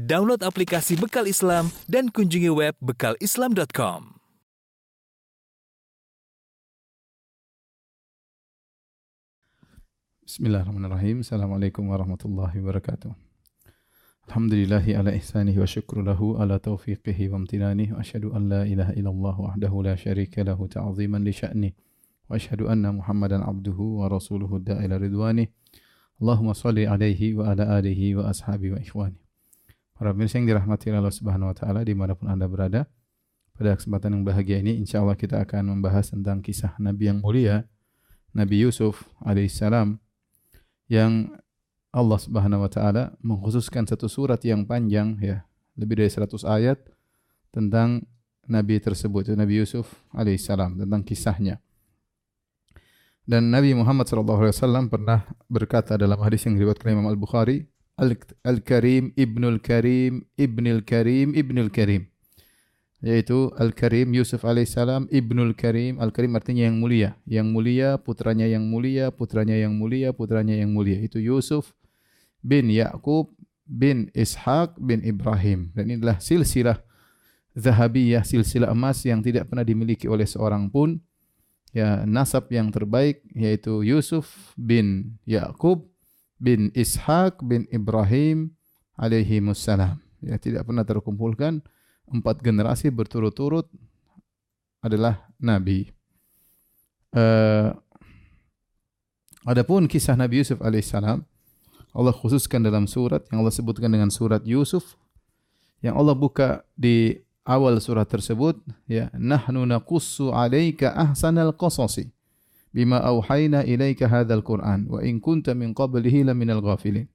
Download aplikasi Bekal Islam dan kunjungi web bekalislam.com. Bismillahirrahmanirrahim. Assalamualaikum warahmatullahi wabarakatuh. Alhamdulillahi ala ihsanihi wa syukru lahu ala taufiqihi wa amtinanihi wa asyhadu an la ilaha illallah wahdahu la syarika lahu ta'ziman li sya'ni wa asyhadu anna Muhammadan abduhu wa rasuluhu da'ila ridwani. Allahumma salli alaihi wa ala alihi wa ashabi wa ikhwani. Para pemirsa yang dirahmati Allah Subhanahu wa taala di mana pun Anda berada. Pada kesempatan yang bahagia ini insya Allah kita akan membahas tentang kisah Nabi yang mulia Nabi Yusuf alaihissalam yang Allah Subhanahu wa taala mengkhususkan satu surat yang panjang ya, lebih dari 100 ayat tentang nabi tersebut, Nabi Yusuf alaihissalam tentang kisahnya. Dan Nabi Muhammad SAW pernah berkata dalam hadis yang diriwayatkan Imam Al-Bukhari, Al-Karim Ibnul Karim Ibnul Karim Ibnul Karim. Yaitu Al-Karim Yusuf alaihissalam Ibnul Karim. Al-Karim artinya yang mulia. Yang mulia, putranya yang mulia, putranya yang mulia, putranya yang mulia. Itu Yusuf bin Yakub bin Ishaq bin Ibrahim. Dan inilah silsilah zahabiyah, silsilah emas yang tidak pernah dimiliki oleh seorang pun. Ya, nasab yang terbaik yaitu Yusuf bin Yakub bin Ishaq bin Ibrahim alaihi wassalam. Ya, tidak pernah terkumpulkan empat generasi berturut-turut adalah nabi. Uh, adapun kisah Nabi Yusuf alaihissalam Allah khususkan dalam surat yang Allah sebutkan dengan surat Yusuf yang Allah buka di awal surat tersebut ya nahnu naqussu 'alaika ahsanal qasasi bima auhayna ilaika hadzal Qur'an wa in kunta min qablihi laminal ghafilin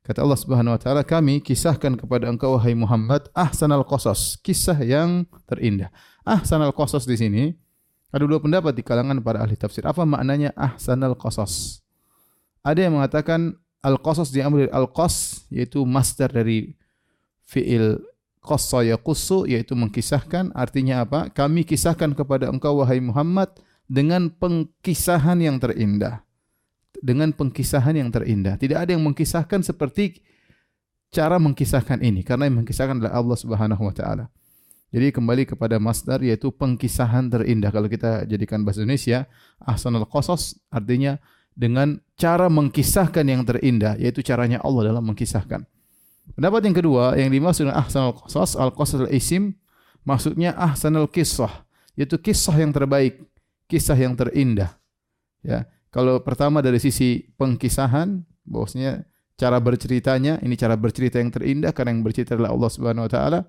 Kata Allah Subhanahu wa taala, kami kisahkan kepada engkau wahai Muhammad ahsanal qasas, kisah yang terindah. Ahsanal qasas di sini ada dua pendapat di kalangan para ahli tafsir. Apa maknanya ahsanal qasas? Ada yang mengatakan Al-qasas diambil dari al-qas yaitu master dari fiil qassa yaqussu yaitu mengkisahkan artinya apa? Kami kisahkan kepada engkau wahai Muhammad dengan pengkisahan yang terindah. Dengan pengkisahan yang terindah. Tidak ada yang mengkisahkan seperti cara mengkisahkan ini karena yang mengkisahkan adalah Allah Subhanahu wa taala. Jadi kembali kepada masdar yaitu pengkisahan terindah. Kalau kita jadikan bahasa Indonesia, ahsanul qasas artinya dengan cara mengkisahkan yang terindah yaitu caranya Allah dalam mengkisahkan. Pendapat yang kedua yang dimaksud dengan ahsanul qasas al-qasas al-isim maksudnya ahsanul kisah yaitu kisah yang terbaik, kisah yang terindah. Ya. Kalau pertama dari sisi pengkisahan bahwasanya cara berceritanya ini cara bercerita yang terindah karena yang bercerita adalah Allah Subhanahu wa taala.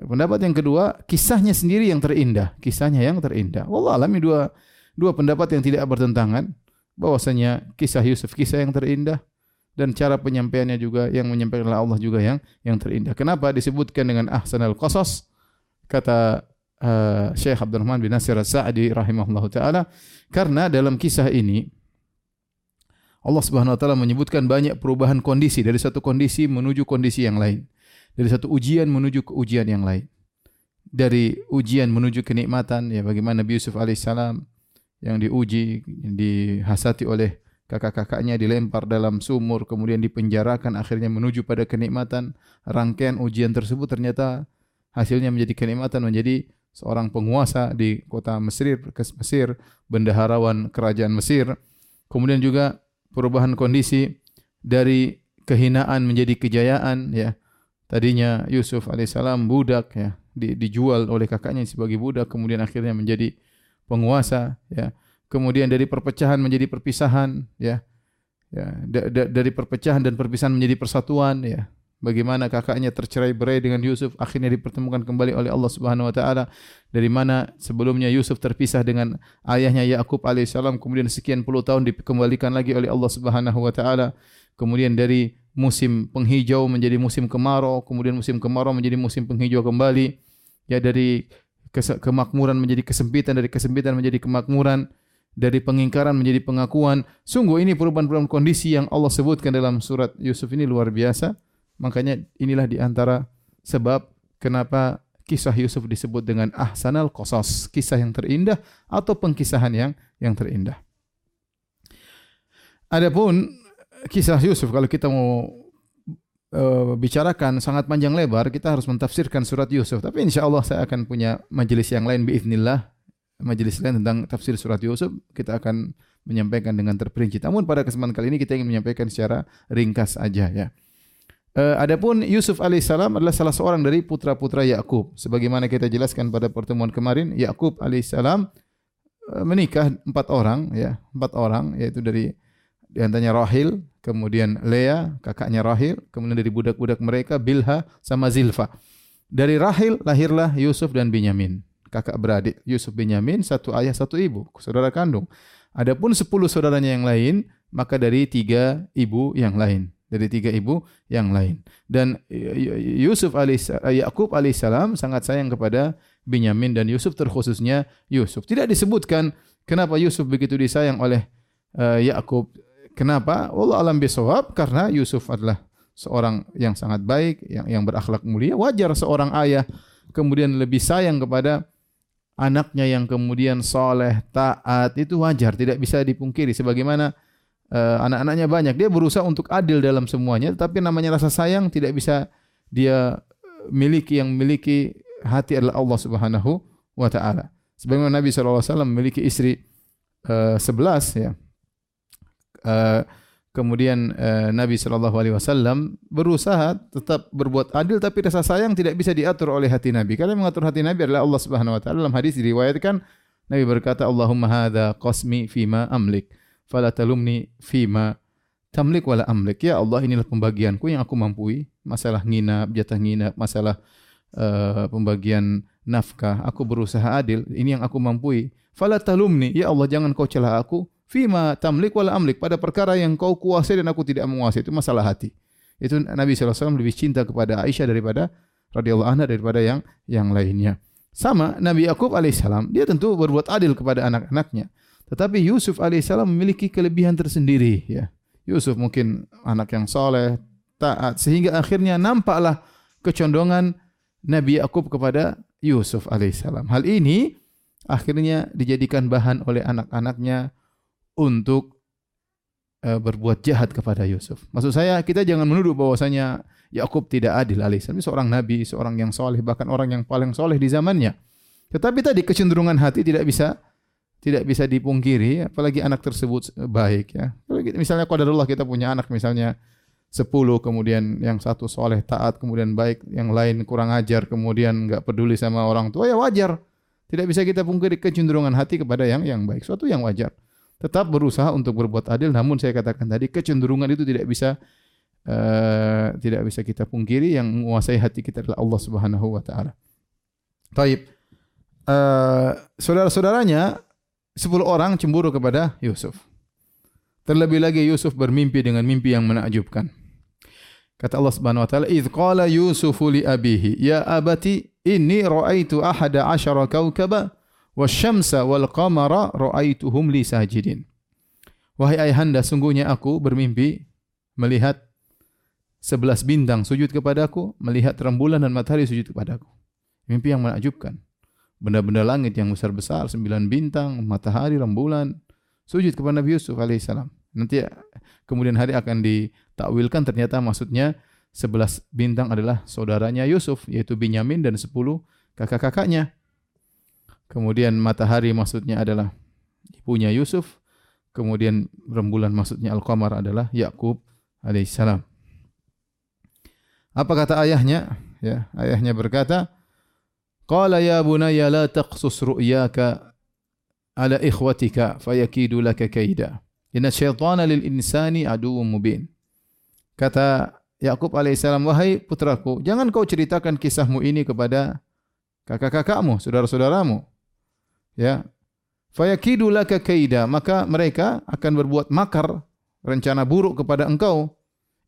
Pendapat yang kedua, kisahnya sendiri yang terindah, kisahnya yang terindah. Wallah alami dua dua pendapat yang tidak bertentangan bahwasanya kisah Yusuf kisah yang terindah dan cara penyampaiannya juga yang menyampaikan Allah juga yang yang terindah. Kenapa disebutkan dengan ahsanal qasas? Kata uh, Syekh Abdurrahman bin Nasir As-Sa'di rahimahullahu taala karena dalam kisah ini Allah Subhanahu wa taala menyebutkan banyak perubahan kondisi dari satu kondisi menuju kondisi yang lain. Dari satu ujian menuju ke ujian yang lain. Dari ujian menuju kenikmatan ya bagaimana Nabi Yusuf alaihissalam yang diuji, dihasati oleh kakak-kakaknya dilempar dalam sumur, kemudian dipenjarakan, akhirnya menuju pada kenikmatan. Rangkaian ujian tersebut ternyata hasilnya menjadi kenikmatan, menjadi seorang penguasa di kota Mesir, Mesir, bendaharawan kerajaan Mesir. Kemudian juga perubahan kondisi dari kehinaan menjadi kejayaan, ya. Tadinya Yusuf alaihissalam budak, ya, dijual oleh kakaknya sebagai budak, kemudian akhirnya menjadi penguasa ya kemudian dari perpecahan menjadi perpisahan ya ya da, da, dari perpecahan dan perpisahan menjadi persatuan ya bagaimana kakaknya tercerai-berai dengan Yusuf akhirnya dipertemukan kembali oleh Allah Subhanahu wa taala dari mana sebelumnya Yusuf terpisah dengan ayahnya Yakub alaihissalam kemudian sekian puluh tahun dikembalikan lagi oleh Allah Subhanahu wa taala kemudian dari musim penghijau menjadi musim kemarau kemudian musim kemarau menjadi musim penghijau kembali ya dari kemakmuran menjadi kesempitan, dari kesempitan menjadi kemakmuran, dari pengingkaran menjadi pengakuan. Sungguh ini perubahan-perubahan kondisi yang Allah sebutkan dalam surat Yusuf ini luar biasa. Makanya inilah di antara sebab kenapa kisah Yusuf disebut dengan ahsanal qasas, kisah yang terindah atau pengkisahan yang yang terindah. Adapun kisah Yusuf kalau kita mau uh, bicarakan sangat panjang lebar, kita harus mentafsirkan surat Yusuf. Tapi insya Allah saya akan punya majelis yang lain biiznillah, majelis lain tentang tafsir surat Yusuf. Kita akan menyampaikan dengan terperinci. Namun pada kesempatan kali ini kita ingin menyampaikan secara ringkas aja ya. Uh, adapun Yusuf alaihissalam adalah salah seorang dari putra-putra Yakub. Sebagaimana kita jelaskan pada pertemuan kemarin, Yakub alaihissalam uh, menikah empat orang, ya empat orang, yaitu dari di antaranya Rahil, kemudian Lea, kakaknya Rahil, kemudian dari budak-budak mereka Bilha sama Zilfa. Dari Rahil lahirlah Yusuf dan Binyamin, kakak beradik. Yusuf Binyamin satu ayah satu ibu, saudara kandung. Adapun sepuluh saudaranya yang lain, maka dari tiga ibu yang lain dari tiga ibu yang lain. Dan Yusuf alaih Yakub alaihissalam sangat sayang kepada Binyamin dan Yusuf terkhususnya Yusuf. Tidak disebutkan kenapa Yusuf begitu disayang oleh uh, Yakub. Kenapa? Allah alam bisawab karena Yusuf adalah seorang yang sangat baik, yang yang berakhlak mulia. Wajar seorang ayah kemudian lebih sayang kepada anaknya yang kemudian soleh, taat itu wajar, tidak bisa dipungkiri. Sebagaimana uh, anak-anaknya banyak. Dia berusaha untuk adil dalam semuanya, tapi namanya rasa sayang tidak bisa dia miliki yang memiliki hati adalah Allah Subhanahu wa taala. Sebagaimana Nabi SAW memiliki istri uh, ya. Uh, kemudian uh, Nabi Shallallahu Alaihi Wasallam berusaha tetap berbuat adil, tapi rasa sayang tidak bisa diatur oleh hati Nabi. Karena mengatur hati Nabi adalah Allah Subhanahu Wa Taala. Dalam hadis diriwayatkan Nabi berkata, Allahumma hadha qasmi fima amlik fala talumni fima tamlik wala amlik. Ya Allah, inilah pembagianku yang aku mampu. Masalah nginap, jatah nginap, masalah uh, pembagian nafkah. Aku berusaha adil. Ini yang aku mampu. Fala talumni. Ya Allah, jangan kau celah aku. Fima tamlik wala amlik. Pada perkara yang kau kuasai dan aku tidak menguasai. Itu masalah hati. Itu Nabi SAW lebih cinta kepada Aisyah daripada radhiyallahu anha daripada yang yang lainnya. Sama Nabi Yakub alaihissalam, dia tentu berbuat adil kepada anak-anaknya. Tetapi Yusuf alaihissalam memiliki kelebihan tersendiri. Ya. Yusuf mungkin anak yang soleh, taat, sehingga akhirnya nampaklah kecondongan Nabi Yakub kepada Yusuf alaihissalam. Hal ini akhirnya dijadikan bahan oleh anak-anaknya untuk uh, berbuat jahat kepada Yusuf. Maksud saya kita jangan menuduh bahwasanya Yakub tidak adil alaihissalam. Seorang nabi, seorang yang soleh, bahkan orang yang paling soleh di zamannya. Tetapi tadi kecenderungan hati tidak bisa tidak bisa dipungkiri apalagi anak tersebut baik ya. Misalnya qadarullah kita punya anak misalnya 10 kemudian yang satu soleh taat kemudian baik yang lain kurang ajar kemudian enggak peduli sama orang tua ya wajar. Tidak bisa kita pungkiri kecenderungan hati kepada yang yang baik, suatu yang wajar. Tetap berusaha untuk berbuat adil namun saya katakan tadi kecenderungan itu tidak bisa uh, tidak bisa kita pungkiri yang menguasai hati kita adalah Allah Subhanahu wa taala. Taib. Uh, saudara-saudaranya Sepuluh orang cemburu kepada Yusuf. Terlebih lagi Yusuf bermimpi dengan mimpi yang menakjubkan. Kata Allah Subhanahu wa taala, "Idz qala Yusufu li abihi, ya abati inni ra'aitu ahada asyara kawkaba wasyamsa wal qamara ra'aituhum li sajidin." Wahai ayahanda, sungguhnya aku bermimpi melihat sebelas bintang sujud kepadaku, melihat rembulan dan matahari sujud kepadaku. Mimpi yang menakjubkan benda-benda langit yang besar-besar, sembilan bintang, matahari, rembulan, sujud kepada Nabi Yusuf alaihissalam. Nanti kemudian hari akan ditakwilkan ternyata maksudnya sebelas bintang adalah saudaranya Yusuf, yaitu Binyamin dan sepuluh kakak-kakaknya. Kemudian matahari maksudnya adalah ibunya Yusuf. Kemudian rembulan maksudnya Al-Qamar adalah Yakub alaihissalam. Apa kata ayahnya? Ya, ayahnya berkata, Qala ya bunayya la taqsus ru'yaka ala ikhwatika fayakidu laka kaida. Inna syaitana lil insani. Kata Yakub alaihissalam, wahai putraku, jangan kau ceritakan kisahmu ini kepada kakak-kakakmu, saudara-saudaramu. Ya. Fayakidu laka kaida, maka mereka akan berbuat makar, rencana buruk kepada engkau.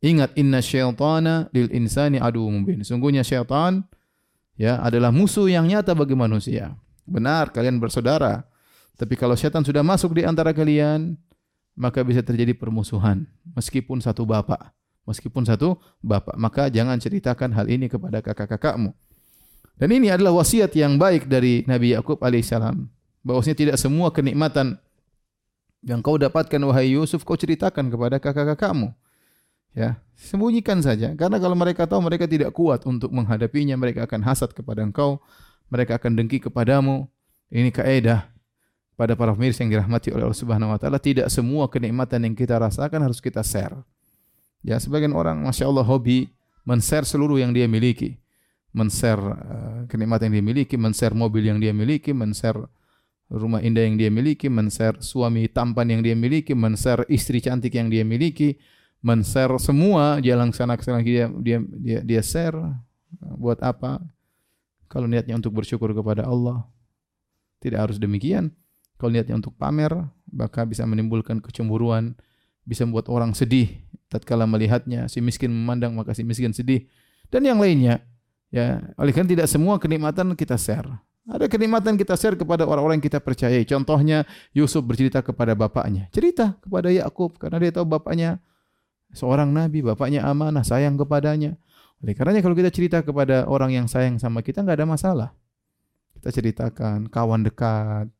Ingat inna syaitana lil insani aduwwum mubin. Sungguhnya syaitan ya adalah musuh yang nyata bagi manusia. Benar, kalian bersaudara. Tapi kalau setan sudah masuk di antara kalian, maka bisa terjadi permusuhan meskipun satu bapak. Meskipun satu bapak, maka jangan ceritakan hal ini kepada kakak-kakakmu. Dan ini adalah wasiat yang baik dari Nabi Yakub alaihissalam. Bahwasanya tidak semua kenikmatan yang kau dapatkan wahai Yusuf kau ceritakan kepada kakak-kakakmu. Ya, sembunyikan saja. Karena kalau mereka tahu mereka tidak kuat untuk menghadapinya, mereka akan hasad kepada engkau, mereka akan dengki kepadamu. Ini kaidah pada para pemirsa yang dirahmati oleh Allah Subhanahu wa taala, tidak semua kenikmatan yang kita rasakan harus kita share. Ya, sebagian orang Masya Allah hobi men-share seluruh yang dia miliki. Men-share uh, kenikmatan yang dia miliki, men-share mobil yang dia miliki, men-share rumah indah yang dia miliki, men-share suami tampan yang dia miliki, men-share istri cantik yang dia miliki, men-share semua jalan sana ke sana dia dia dia dia share buat apa? Kalau niatnya untuk bersyukur kepada Allah, tidak harus demikian. Kalau niatnya untuk pamer, maka bisa menimbulkan kecemburuan, bisa membuat orang sedih tatkala melihatnya. Si miskin memandang maka si miskin sedih dan yang lainnya. Ya, oleh karena tidak semua kenikmatan kita share. Ada kenikmatan kita share kepada orang-orang yang kita percayai. Contohnya Yusuf bercerita kepada bapaknya. Cerita kepada Yakub karena dia tahu bapaknya seorang nabi, bapaknya amanah, sayang kepadanya. Oleh karenanya kalau kita cerita kepada orang yang sayang sama kita nggak ada masalah. Kita ceritakan kawan dekat,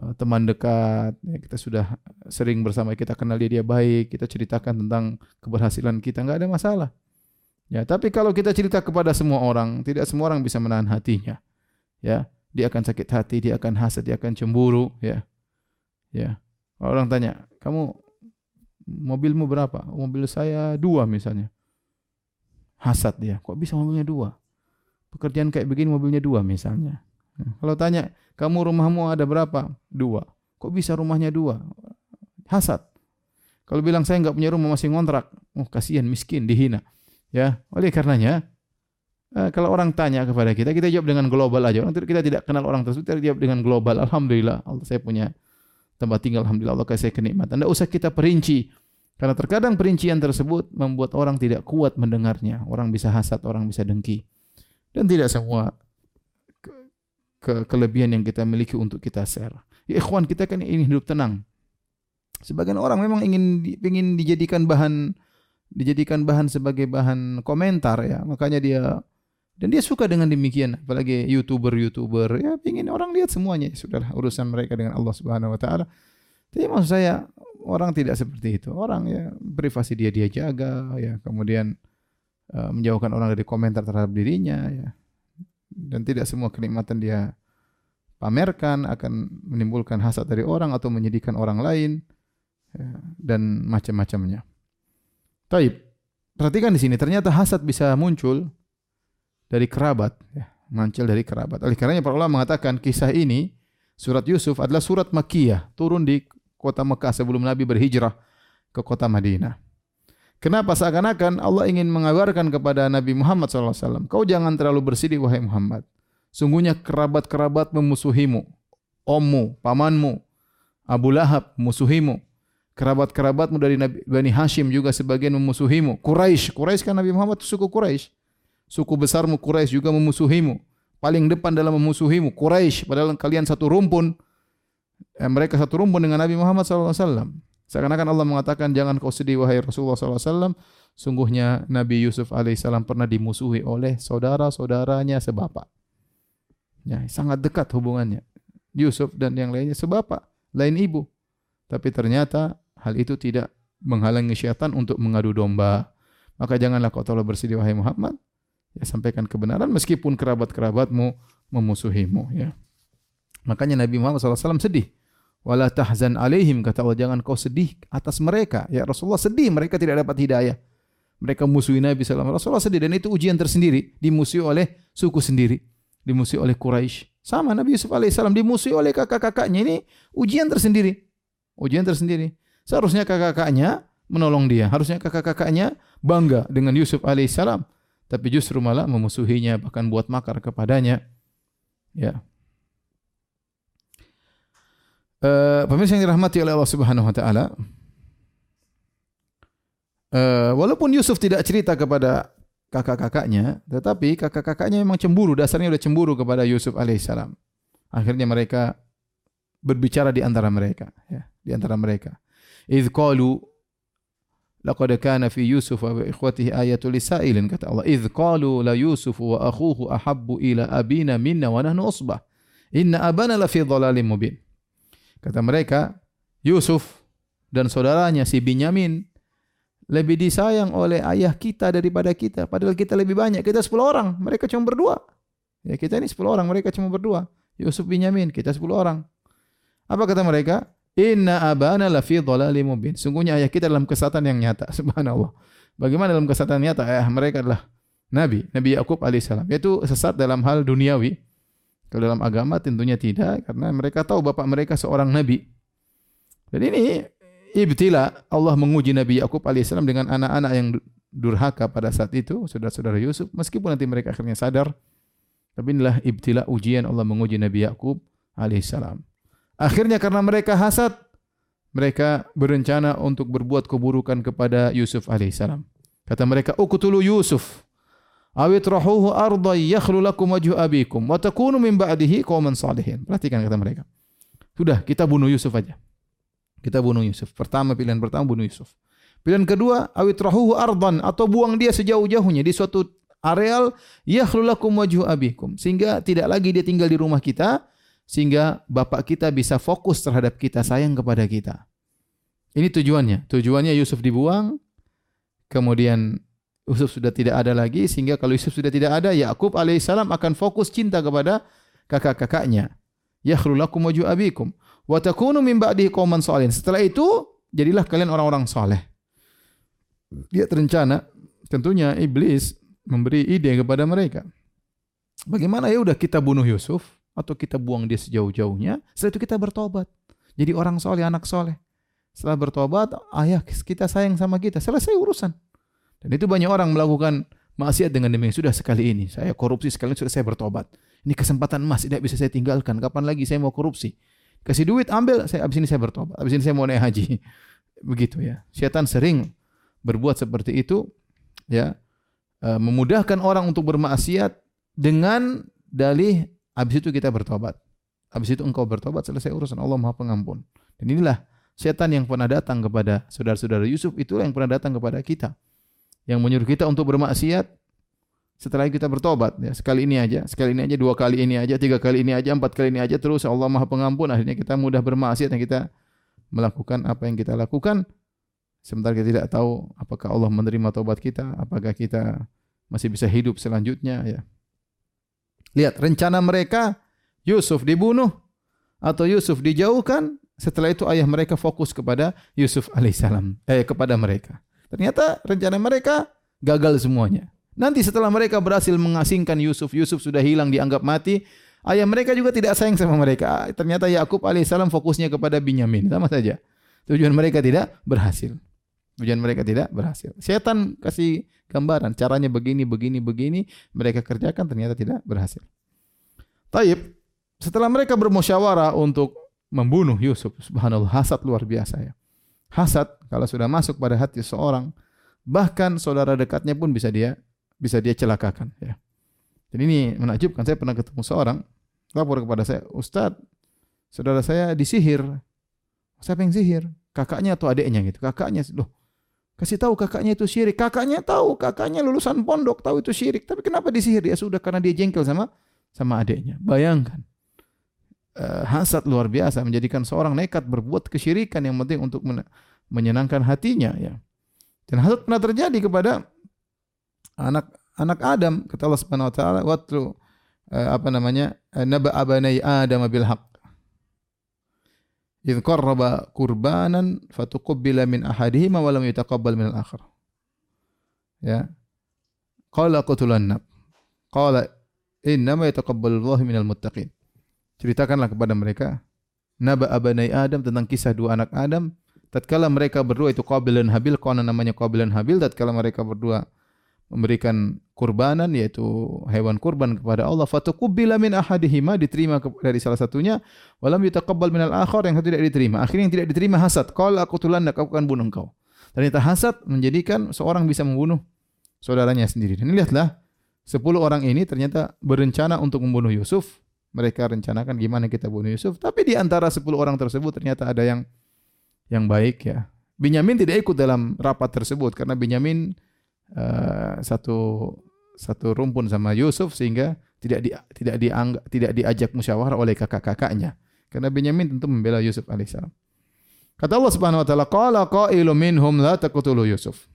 Eh, teman dekat, ya, kita sudah sering bersama, kita kenal dia dia baik, kita ceritakan tentang keberhasilan kita, nggak ada masalah. Ya, tapi kalau kita cerita kepada semua orang, tidak semua orang bisa menahan hatinya. Ya, dia akan sakit hati, dia akan hasad, dia akan cemburu, ya. Ya. Orang tanya, "Kamu mobilmu berapa?" "Mobil saya dua misalnya." Hasad dia, "Kok bisa mobilnya dua?" Pekerjaan kayak begini mobilnya dua misalnya. Kalau tanya, kamu rumahmu ada berapa? Dua. Kok bisa rumahnya dua? Hasad. Kalau bilang saya nggak punya rumah masih ngontrak, oh kasihan miskin dihina. Ya, oleh karenanya eh, kalau orang tanya kepada kita, kita jawab dengan global aja. Orang kita tidak kenal orang tersebut, kita jawab dengan global. Alhamdulillah, Allah saya punya tempat tinggal. Alhamdulillah Allah kasih kenikmatan. Tidak usah kita perinci. Karena terkadang perincian tersebut membuat orang tidak kuat mendengarnya. Orang bisa hasad, orang bisa dengki. Dan tidak semua ke kelebihan yang kita miliki untuk kita share. Ya ikhwan, kita kan ingin hidup tenang. Sebagian orang memang ingin ingin dijadikan bahan dijadikan bahan sebagai bahan komentar ya. Makanya dia dan dia suka dengan demikian apalagi youtuber-youtuber ya ingin orang lihat semuanya ya, sudahlah urusan mereka dengan Allah Subhanahu wa taala. Tapi maksud saya orang tidak seperti itu. Orang ya privasi dia dia jaga ya, kemudian uh, menjauhkan orang dari komentar terhadap dirinya ya dan tidak semua kenikmatan dia pamerkan akan menimbulkan hasad dari orang atau menyedihkan orang lain ya, dan macam-macamnya. Taib. Perhatikan di sini ternyata hasad bisa muncul dari kerabat, ya, muncul dari kerabat. Oleh karenanya para ulama mengatakan kisah ini surat Yusuf adalah surat Makkiyah, turun di kota Mekah sebelum Nabi berhijrah ke kota Madinah. Kenapa seakan-akan Allah ingin mengabarkan kepada Nabi Muhammad SAW, kau jangan terlalu bersedih wahai Muhammad. Sungguhnya kerabat-kerabat memusuhimu, ommu, pamanmu, Abu Lahab musuhimu. Kerabat-kerabatmu dari Nabi Bani Hashim juga sebagian memusuhimu. Quraisy, Quraisy kan Nabi Muhammad suku Quraisy. Suku besarmu Quraisy juga memusuhimu. Paling depan dalam memusuhimu Quraisy, padahal kalian satu rumpun. Eh, mereka satu rumpun dengan Nabi Muhammad SAW. Seakan-akan Allah mengatakan jangan kau sedih wahai Rasulullah SAW. Sungguhnya Nabi Yusuf alaihissalam pernah dimusuhi oleh saudara-saudaranya sebapak. Ya, sangat dekat hubungannya. Yusuf dan yang lainnya sebapak, lain ibu. Tapi ternyata hal itu tidak menghalangi syaitan untuk mengadu domba. Maka janganlah kau terlalu bersedih wahai Muhammad. Ya, sampaikan kebenaran meskipun kerabat-kerabatmu memusuhimu. Ya. Makanya Nabi Muhammad SAW sedih. Wala tahzan alaihim kata Allah jangan kau sedih atas mereka. Ya Rasulullah sedih mereka tidak dapat hidayah. Mereka musuhi Nabi SAW Rasulullah sedih dan itu ujian tersendiri. Dimusuhi oleh suku sendiri. Dimusuhi oleh Quraisy. Sama Nabi Yusuf alaihissalam dimusuhi oleh kakak-kakaknya. Ini ujian tersendiri. Ujian tersendiri. Seharusnya kakak-kakaknya menolong dia. Harusnya kakak-kakaknya bangga dengan Yusuf alaihissalam tapi justru malah memusuhinya bahkan buat makar kepadanya ya Uh, pemirsa yang dirahmati oleh Allah Subhanahu wa taala. Uh, walaupun Yusuf tidak cerita kepada kakak-kakaknya, tetapi kakak-kakaknya memang cemburu, dasarnya sudah cemburu kepada Yusuf alaihissalam. Akhirnya mereka berbicara di antara mereka, ya, di antara mereka. Qalu laqad kana fi Yusuf wa ikhwatihi ayatul lisailin kata Allah. Idz qalu la Yusuf wa akhuhu ahabbu ila abina minna wa nahnu usbah. Inna abana la fi dhalalin mubin. Kata mereka, Yusuf dan saudaranya si Binyamin lebih disayang oleh ayah kita daripada kita. Padahal kita lebih banyak. Kita 10 orang, mereka cuma berdua. Ya kita ini 10 orang, mereka cuma berdua. Yusuf bin Yamin, kita 10 orang. Apa kata mereka? Inna abana lafi dhalali mubin. Sungguhnya ayah kita dalam kesatan yang nyata. Subhanallah. Bagaimana dalam kesatan nyata? Ayah mereka adalah Nabi, Nabi Yakub alaihissalam. Yaitu sesat dalam hal duniawi. Kalau dalam agama tentunya tidak, karena mereka tahu bapak mereka seorang Nabi. Dan ini ibtila Allah menguji Nabi Yakub alaihissalam dengan anak-anak yang durhaka pada saat itu, saudara-saudara Yusuf, meskipun nanti mereka akhirnya sadar, tapi inilah ibtila ujian Allah menguji Nabi Yakub alaihissalam. Akhirnya karena mereka hasad, mereka berencana untuk berbuat keburukan kepada Yusuf alaihissalam. Kata mereka, "Uqtulu Yusuf awit rahuhu arda yakhlu lakum wajhu abikum wa takunu min ba'dihi qauman salihin." Perhatikan kata mereka. Sudah, kita bunuh Yusuf aja. Kita bunuh Yusuf. Pertama pilihan pertama bunuh Yusuf. Pilihan kedua awit rahuhu ardan atau buang dia sejauh-jauhnya di suatu areal yakhlulakum wajhu abikum sehingga tidak lagi dia tinggal di rumah kita sehingga bapak kita bisa fokus terhadap kita sayang kepada kita. Ini tujuannya. Tujuannya Yusuf dibuang kemudian Yusuf sudah tidak ada lagi sehingga kalau Yusuf sudah tidak ada Yakub alaihissalam akan fokus cinta kepada kakak-kakaknya. Yakhlulakum wajhu abikum wa takunu min ba'dihi qauman. Setelah itu jadilah kalian orang-orang saleh. Dia terencana tentunya iblis memberi ide kepada mereka. Bagaimana ya udah kita bunuh Yusuf atau kita buang dia sejauh-jauhnya, setelah itu kita bertobat. Jadi orang soleh, anak soleh. Setelah bertobat, ayah kita sayang sama kita, selesai urusan. Dan itu banyak orang melakukan maksiat dengan demikian. Sudah sekali ini, saya korupsi sekali sudah saya bertobat. Ini kesempatan emas, tidak bisa saya tinggalkan. Kapan lagi saya mau korupsi? Kasih duit, ambil. Saya abis ini saya bertobat. Abis ini saya mau naik haji. Begitu ya. Syaitan sering berbuat seperti itu, ya, e, memudahkan orang untuk bermaksiat dengan dalih abis itu kita bertobat. Abis itu engkau bertobat selesai urusan Allah Maha Pengampun. Dan inilah setan yang pernah datang kepada saudara-saudara Yusuf itulah yang pernah datang kepada kita. Yang menyuruh kita untuk bermaksiat setelah kita bertobat ya sekali ini aja sekali ini aja dua kali ini aja tiga kali ini aja empat kali ini aja terus Allah maha pengampun akhirnya kita mudah bermaksiat dan kita melakukan apa yang kita lakukan sementara kita tidak tahu apakah Allah menerima tobat kita apakah kita masih bisa hidup selanjutnya ya lihat rencana mereka Yusuf dibunuh atau Yusuf dijauhkan setelah itu ayah mereka fokus kepada Yusuf alaihissalam eh kepada mereka ternyata rencana mereka gagal semuanya Nanti setelah mereka berhasil mengasingkan Yusuf, Yusuf sudah hilang dianggap mati, ayah mereka juga tidak sayang sama mereka. Ternyata Yakub alaihissalam fokusnya kepada Binyamin, sama saja. Tujuan mereka tidak berhasil. Tujuan mereka tidak berhasil. Setan kasih gambaran caranya begini, begini, begini, mereka kerjakan ternyata tidak berhasil. Taib, setelah mereka bermusyawarah untuk membunuh Yusuf, subhanallah, hasad luar biasa ya. Hasad kalau sudah masuk pada hati seorang, bahkan saudara dekatnya pun bisa dia bisa dia celakakan ya. Dan ini menakjubkan saya pernah ketemu seorang lapor kepada saya, "Ustaz, saudara saya disihir." Siapa yang sihir? Kakaknya atau adiknya gitu. Kakaknya, loh, kasih tahu kakaknya itu syirik. Kakaknya tahu, kakaknya lulusan pondok tahu itu syirik. Tapi kenapa disihir? Ya sudah karena dia jengkel sama sama adiknya. Bayangkan. Uh, hasad luar biasa menjadikan seorang nekat berbuat kesyirikan yang penting untuk menyenangkan hatinya ya. Dan hasad pernah terjadi kepada anak anak Adam kata Allah Subhanahu wa taala watlu uh, apa namanya uh, naba abanai Adam bil haqq idh qarraba qurbanan fatuqabbila min ahadihima wa lam yutaqabbal min al-akhar ya qala qutulannab qala innama yataqabbalu minal muttaqin ceritakanlah kepada mereka naba abanai Adam tentang kisah dua anak Adam. Tatkala mereka berdua itu Qabil dan Habil konon namanya Qabil dan Habil tatkala mereka berdua memberikan kurbanan yaitu hewan kurban kepada Allah. Fatuqbila min ahadihima diterima dari salah satunya. Walam yutaqabbal minal akhar yang satu tidak diterima. Akhirnya yang tidak diterima hasad. Qala aku tulannak aku akan bunuh engkau. Ternyata hasad menjadikan seorang bisa membunuh saudaranya sendiri. Dan lihatlah 10 orang ini ternyata berencana untuk membunuh Yusuf. Mereka rencanakan gimana kita bunuh Yusuf. Tapi di antara 10 orang tersebut ternyata ada yang yang baik ya. Binyamin tidak ikut dalam rapat tersebut karena Binyamin uh, satu satu rumpun sama Yusuf sehingga tidak di, tidak dianggap tidak diajak musyawarah oleh kakak-kakaknya. Karena Benyamin tentu membela Yusuf alaihissalam. Kata Allah Subhanahu wa taala, "Qala qailun minhum la taqtulu Yusuf."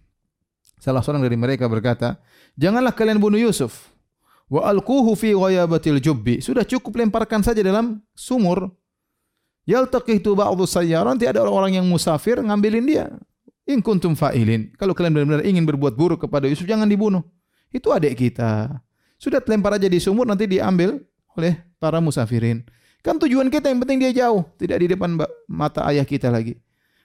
Salah seorang dari mereka berkata, "Janganlah kalian bunuh Yusuf. Wa alquhu fi ghayabatil jubbi." Sudah cukup lemparkan saja dalam sumur. Yaltaqitu ba'dhu sayyara, nanti ada orang-orang yang musafir ngambilin dia. In kuntum fa'ilin. Kalau kalian benar-benar ingin berbuat buruk kepada Yusuf, jangan dibunuh. Itu adik kita. Sudah lempar aja di sumur, nanti diambil oleh para musafirin. Kan tujuan kita yang penting dia jauh, tidak di depan mata ayah kita lagi.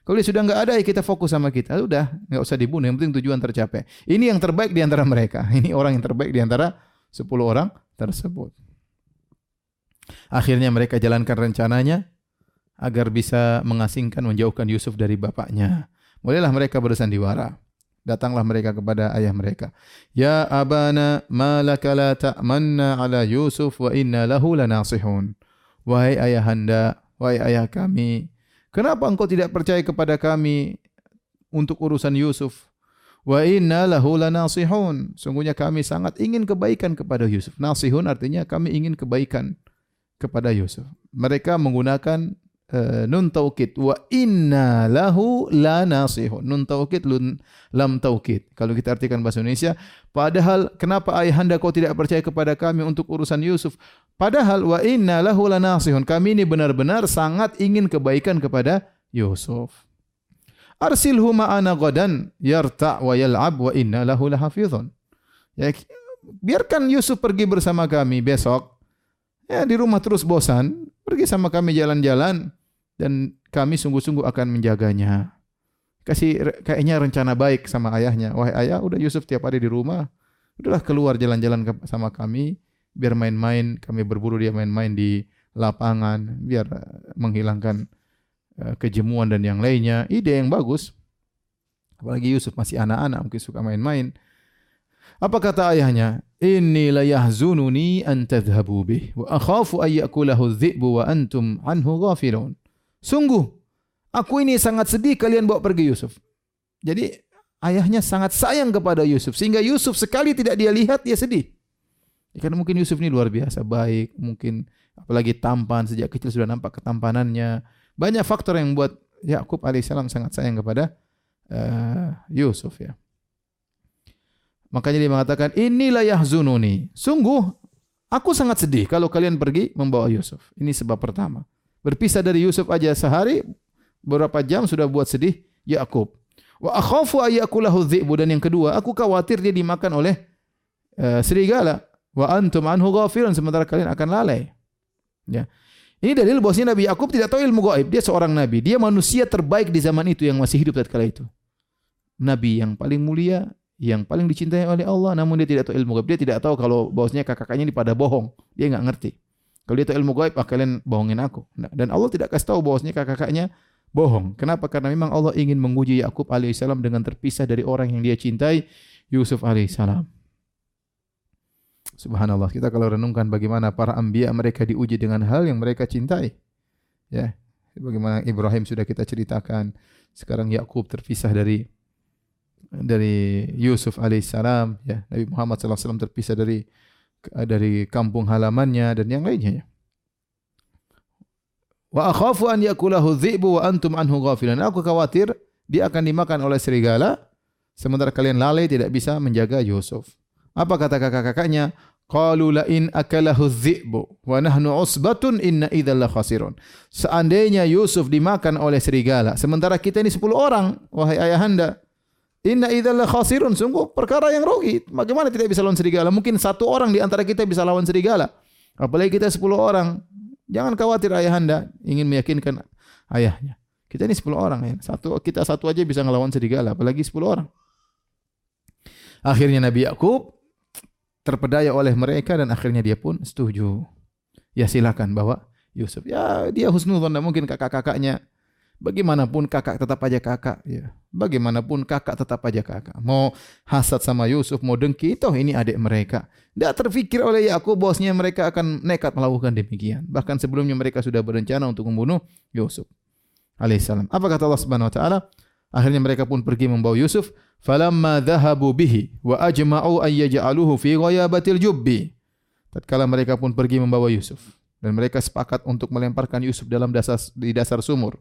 Kalau dia sudah nggak ada, ya kita fokus sama kita. Sudah, nggak usah dibunuh. Yang penting tujuan tercapai. Ini yang terbaik di antara mereka. Ini orang yang terbaik di antara 10 orang tersebut. Akhirnya mereka jalankan rencananya agar bisa mengasingkan, menjauhkan Yusuf dari bapaknya. Mulailah mereka bersandiwara. Datanglah mereka kepada ayah mereka. Ya abana, malaka la ta'manna ala Yusuf wa inna lahu lanasihun. Wahai ayahanda, wahai ayah kami, Kenapa engkau tidak percaya kepada kami untuk urusan Yusuf? Wa inna lahu lanasihun. Sungguhnya kami sangat ingin kebaikan kepada Yusuf. Nasihun artinya kami ingin kebaikan kepada Yusuf. Mereka menggunakan uh, nun taukid wa inna lahu lanasihun. Nun taukid lun lam taukid. Kalau kita artikan bahasa Indonesia, padahal kenapa ayahanda kau tidak percaya kepada kami untuk urusan Yusuf? Padahal wa inna lahu lanasihun. Kami ini benar-benar sangat ingin kebaikan kepada Yusuf. Arsilhu ma'ana gadan yarta' wa yal'ab wa inna lahu lahafizun. Ya, biarkan Yusuf pergi bersama kami besok. Ya, di rumah terus bosan, pergi sama kami jalan-jalan dan kami sungguh-sungguh akan menjaganya. Kasih kayaknya rencana baik sama ayahnya. Wahai ayah, udah Yusuf tiap hari di rumah. Udahlah keluar jalan-jalan sama kami. Biar main-main kami berburu dia main-main di lapangan. Biar eh, menghilangkan uh, kejemuan dan yang lainnya. Ide yang bagus. Apalagi Yusuf masih anak-anak mungkin suka main-main. Apa kata ayahnya? Inni la yahzununi an tadhhabu bih wa akhafu ay yakulahu dhi'bu wa antum anhu ghafilun sungguh aku ini sangat sedih kalian bawa pergi Yusuf jadi ayahnya sangat sayang kepada Yusuf sehingga Yusuf sekali tidak dia lihat dia sedih Ya, karena mungkin Yusuf ini luar biasa baik, mungkin apalagi tampan sejak kecil sudah nampak ketampanannya. Banyak faktor yang membuat Yakub alaihissalam sangat sayang kepada uh, Yusuf ya. Makanya dia mengatakan inilah yahzununi. Sungguh aku sangat sedih kalau kalian pergi membawa Yusuf. Ini sebab pertama. Berpisah dari Yusuf aja sehari beberapa jam sudah buat sedih Yakub. Wa akhafu ayakulahu dhi'bu dan yang kedua, aku khawatir dia dimakan oleh uh, serigala wa antum anhu ghafilun sementara kalian akan lalai. Ya. Ini dalil bahwasanya Nabi Yakub tidak tahu ilmu gaib. Dia seorang nabi. Dia manusia terbaik di zaman itu yang masih hidup tatkala itu. Nabi yang paling mulia, yang paling dicintai oleh Allah, namun dia tidak tahu ilmu gaib. Dia tidak tahu kalau bahwasanya kakak-kakaknya ini pada bohong. Dia enggak ngerti. Kalau dia tahu ilmu gaib, ah, kalian bohongin aku. Nah, dan Allah tidak kasih tahu bahwasanya kakak-kakaknya bohong. Kenapa? Karena memang Allah ingin menguji Yakub alaihissalam dengan terpisah dari orang yang dia cintai, Yusuf alaihissalam. Subhanallah, kita kalau renungkan bagaimana para anbiya mereka diuji dengan hal yang mereka cintai. Ya, bagaimana Ibrahim sudah kita ceritakan. Sekarang Yakub terpisah dari dari Yusuf alaihissalam, ya. Nabi Muhammad SAW terpisah dari dari kampung halamannya dan yang lainnya. Ya. Wa akhafu an yakulahu dhi'bu wa antum anhu ghafilan. Aku khawatir dia akan dimakan oleh serigala sementara kalian lalai tidak bisa menjaga Yusuf. Apa kata kakak-kakaknya? Qalu la in akalahu dhi'bu wa nahnu usbatun inna idzal la khasirun. Seandainya Yusuf dimakan oleh serigala, sementara kita ini 10 orang, wahai ayahanda, inna idzal khasirun, sungguh perkara yang rugi. Bagaimana tidak bisa lawan serigala? Mungkin satu orang di antara kita bisa lawan serigala. Apalagi kita 10 orang. Jangan khawatir ayahanda ingin meyakinkan ayahnya. Kita ini 10 orang ya. Satu kita satu aja bisa ngelawan serigala, apalagi 10 orang. Akhirnya Nabi Yakub terpedaya oleh mereka dan akhirnya dia pun setuju. Ya silakan bawa Yusuf. Ya dia husnuzon mungkin kakak-kakaknya. Bagaimanapun kakak tetap aja kakak. Ya. Bagaimanapun kakak tetap aja kakak. Mau hasad sama Yusuf, mau dengki, toh ini adik mereka. Tidak terfikir oleh Yakub bosnya mereka akan nekat melakukan demikian. Bahkan sebelumnya mereka sudah berencana untuk membunuh Yusuf alaihissalam. Apa kata Allah Subhanahu wa taala? Akhirnya mereka pun pergi membawa Yusuf. Falamma dhahabu bihi wa ajma'u ay yaj'aluhu fi ghayabatil jubbi. Tatkala mereka pun pergi membawa Yusuf dan mereka sepakat untuk melemparkan Yusuf dalam dasar di dasar sumur.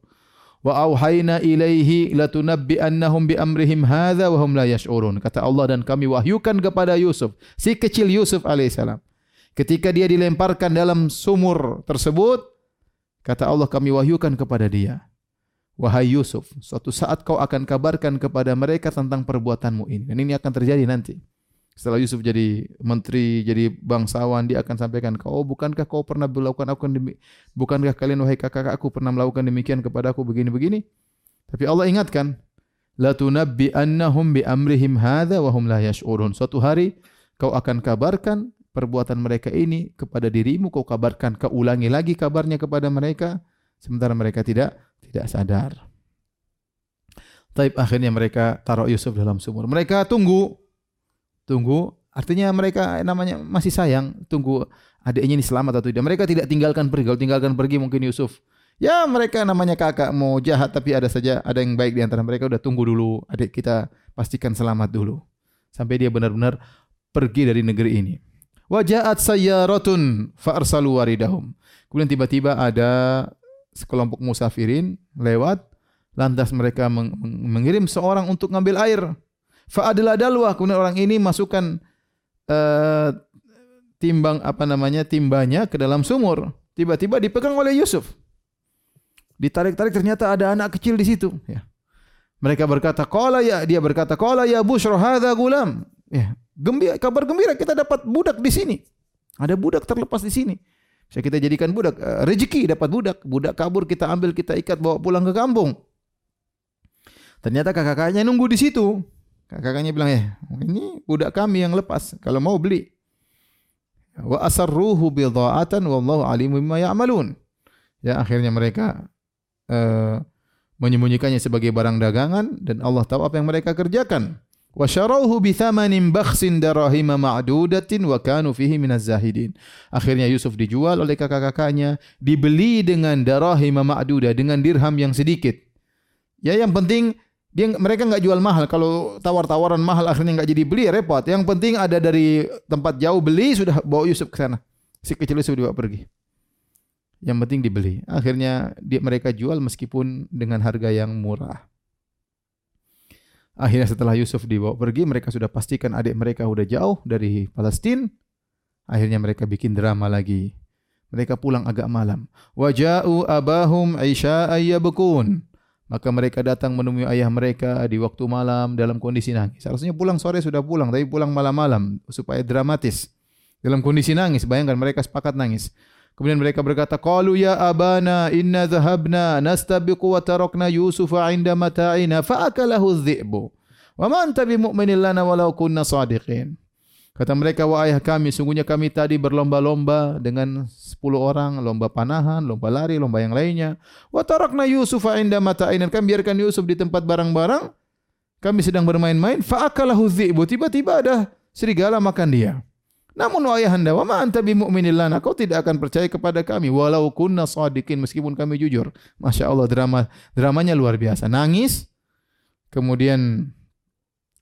Latunabbi'annahum bi amrihim hadza wa hum la yash'urun. Kata Allah dan kami wahyukan kepada Yusuf, si kecil Yusuf alaihissalam. Ketika dia dilemparkan dalam sumur tersebut, kata Allah kami wahyukan kepada dia. Wahai Yusuf, suatu saat kau akan kabarkan kepada mereka tentang perbuatanmu ini. Dan ini akan terjadi nanti. Setelah Yusuf jadi menteri, jadi bangsawan, dia akan sampaikan, kau bukankah kau pernah melakukan aku demi, bukankah kalian wahai kakak-kakakku pernah melakukan demikian kepada aku begini-begini? Tapi Allah ingatkan, la tunabbi annahum bi amrihim hadza wa hum la yash'urun. Suatu hari kau akan kabarkan perbuatan mereka ini kepada dirimu, kau kabarkan, kau ulangi lagi kabarnya kepada mereka sementara mereka tidak tidak sadar. Taib akhirnya mereka taruh Yusuf dalam sumur. Mereka tunggu tunggu. Artinya mereka namanya masih sayang. Tunggu adiknya ini selamat atau tidak. Mereka tidak tinggalkan pergi. Kalau tinggalkan pergi mungkin Yusuf. Ya mereka namanya kakak mau jahat tapi ada saja ada yang baik di antara mereka. Udah tunggu dulu. Adik kita pastikan selamat dulu. Sampai dia benar-benar pergi dari negeri ini. Wajahat sayyaratun fa arsalu waridahum. Kemudian tiba-tiba ada sekelompok musafirin lewat. Lantas mereka mengirim seorang untuk ngambil air Fa adalah dalwa kemudian orang ini masukkan uh, timbang apa namanya timbanya ke dalam sumur. Tiba-tiba dipegang oleh Yusuf. Ditarik-tarik ternyata ada anak kecil di situ. Ya. Mereka berkata, "Qala ya," dia berkata, "Qala ya bushra hadza gulam." Ya, gembira, kabar gembira kita dapat budak di sini. Ada budak terlepas di sini. Saya kita jadikan budak, uh, rezeki dapat budak. Budak kabur kita ambil, kita ikat bawa pulang ke kampung. Ternyata kakak-kakaknya nunggu di situ. Kakaknya bilang, "Eh, ini budak kami yang lepas. Kalau mau beli." Wa asarruhu bidha'atan wallahu alimu bima ya'malun. Ya, akhirnya mereka uh, menyembunyikannya sebagai barang dagangan dan Allah tahu apa yang mereka kerjakan. Wa syarauhu bi thamanin bakhsin darahima ma'dudatin wa kanu fihi minaz zahidin. Akhirnya Yusuf dijual oleh kakak-kakaknya, dibeli dengan darahima ma'duda dengan dirham yang sedikit. Ya yang penting dia mereka nggak jual mahal. Kalau tawar-tawaran mahal akhirnya nggak jadi beli repot. Yang penting ada dari tempat jauh beli sudah bawa Yusuf ke sana. Si kecil Yusuf dibawa pergi. Yang penting dibeli. Akhirnya dia, mereka jual meskipun dengan harga yang murah. Akhirnya setelah Yusuf dibawa pergi, mereka sudah pastikan adik mereka sudah jauh dari Palestina. Akhirnya mereka bikin drama lagi. Mereka pulang agak malam. Waja'u abahum isya'a yabkun. Maka mereka datang menemui ayah mereka di waktu malam dalam kondisi nangis. Seharusnya pulang sore sudah pulang, tapi pulang malam-malam supaya dramatis. Dalam kondisi nangis, bayangkan mereka sepakat nangis. Kemudian mereka berkata, "Qalu ya abana inna dhahabna nastabiqu wa tarakna Yusufa 'inda mata'ina fa akalahu adh-dhi'bu. Wa ma anta bimu'minin lana walau kunna shadiqin." Kata mereka, wahai ayah kami, sungguhnya kami tadi berlomba-lomba dengan orang, lomba panahan, lomba lari, lomba yang lainnya. Wa tarakna Yusuf inda mata'in. Kami biarkan Yusuf di tempat barang-barang. Kami sedang bermain-main. Fa'akalahu dhi'bu. Tiba-tiba ada serigala makan dia. Namun wahai anda, wa ma anta bimu'minin lana. Kau tidak akan percaya kepada kami. Walau kunna sadiqin. Meskipun kami jujur. Masya Allah, drama dramanya luar biasa. Nangis. Kemudian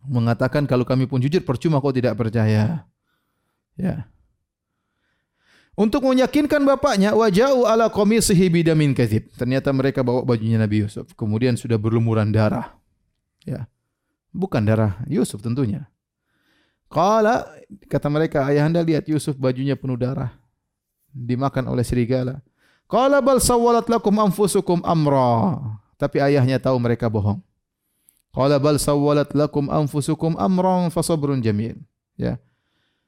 mengatakan kalau kami pun jujur percuma kau tidak percaya. Ya. Untuk meyakinkan bapaknya, wajau ala qamisihi bidamin kadzib. Ternyata mereka bawa bajunya Nabi Yusuf, kemudian sudah berlumuran darah. Ya. Bukan darah Yusuf tentunya. Qala kata mereka, ayahanda lihat Yusuf bajunya penuh darah. Dimakan oleh serigala. Qala bal sawwalat lakum anfusukum amra. Tapi ayahnya tahu mereka bohong. Qala bal sawwalat lakum anfusukum amran fasabrun jamil. Ya.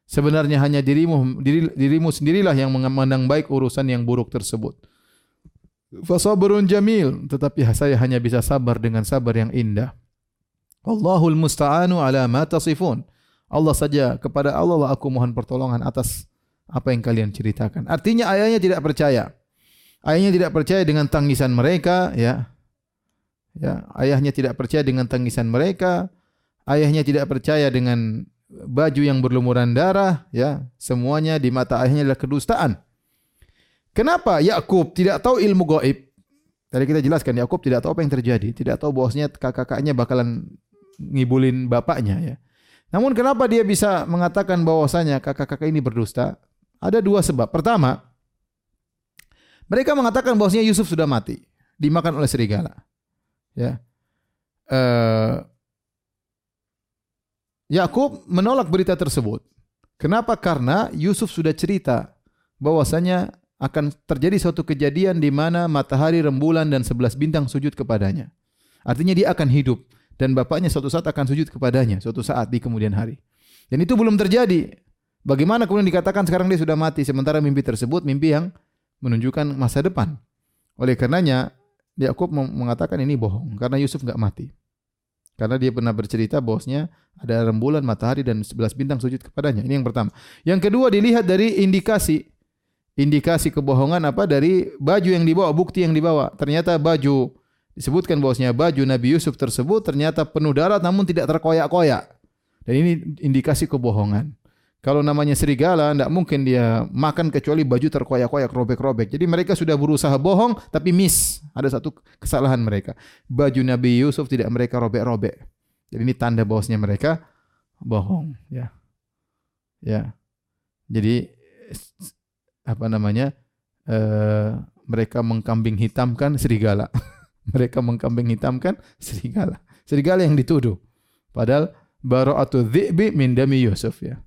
Sebenarnya hanya dirimu diri, dirimu sendirilah yang memandang baik urusan yang buruk tersebut. Fasabrun jamil, tetapi saya hanya bisa sabar dengan sabar yang indah. Allahul musta'anu ala ma tasifun. Allah saja kepada Allah lah aku mohon pertolongan atas apa yang kalian ceritakan. Artinya ayahnya tidak percaya. Ayahnya tidak percaya dengan tangisan mereka, ya. Ya, ayahnya tidak percaya dengan tangisan mereka, ayahnya tidak percaya dengan baju yang berlumuran darah, ya. Semuanya di mata ayahnya adalah kedustaan. Kenapa Yakub tidak tahu ilmu gaib? Tadi kita jelaskan Yakub tidak tahu apa yang terjadi, tidak tahu bahwasanya kakak-kakaknya bakalan ngibulin bapaknya ya. Namun kenapa dia bisa mengatakan bahwasanya kakak-kakak ini berdusta? Ada dua sebab. Pertama, mereka mengatakan bahwasanya Yusuf sudah mati, dimakan oleh serigala. Ya. Eh, Yakub menolak berita tersebut. Kenapa? Karena Yusuf sudah cerita bahwasanya akan terjadi suatu kejadian di mana matahari, rembulan dan sebelas bintang sujud kepadanya. Artinya dia akan hidup dan bapaknya suatu saat akan sujud kepadanya suatu saat di kemudian hari. Dan itu belum terjadi. Bagaimana kemudian dikatakan sekarang dia sudah mati sementara mimpi tersebut mimpi yang menunjukkan masa depan. Oleh karenanya Yakub mengatakan ini bohong karena Yusuf enggak mati. Karena dia pernah bercerita bahwasanya ada rembulan, matahari dan sebelas bintang sujud kepadanya. Ini yang pertama. Yang kedua dilihat dari indikasi indikasi kebohongan apa dari baju yang dibawa, bukti yang dibawa. Ternyata baju disebutkan bahwasanya baju Nabi Yusuf tersebut ternyata penuh darah namun tidak terkoyak-koyak. Dan ini indikasi kebohongan. Kalau namanya serigala, tidak mungkin dia makan kecuali baju terkoyak-koyak, robek-robek. Jadi mereka sudah berusaha bohong, tapi miss. Ada satu kesalahan mereka. Baju Nabi Yusuf tidak mereka robek-robek. Jadi ini tanda bahwasanya mereka bohong. Ya, ya. Jadi apa namanya uh, mereka mengkambing hitamkan serigala. mereka mengkambing hitamkan serigala. Serigala yang dituduh. Padahal bara'atu dhi'bi min dami Yusuf ya.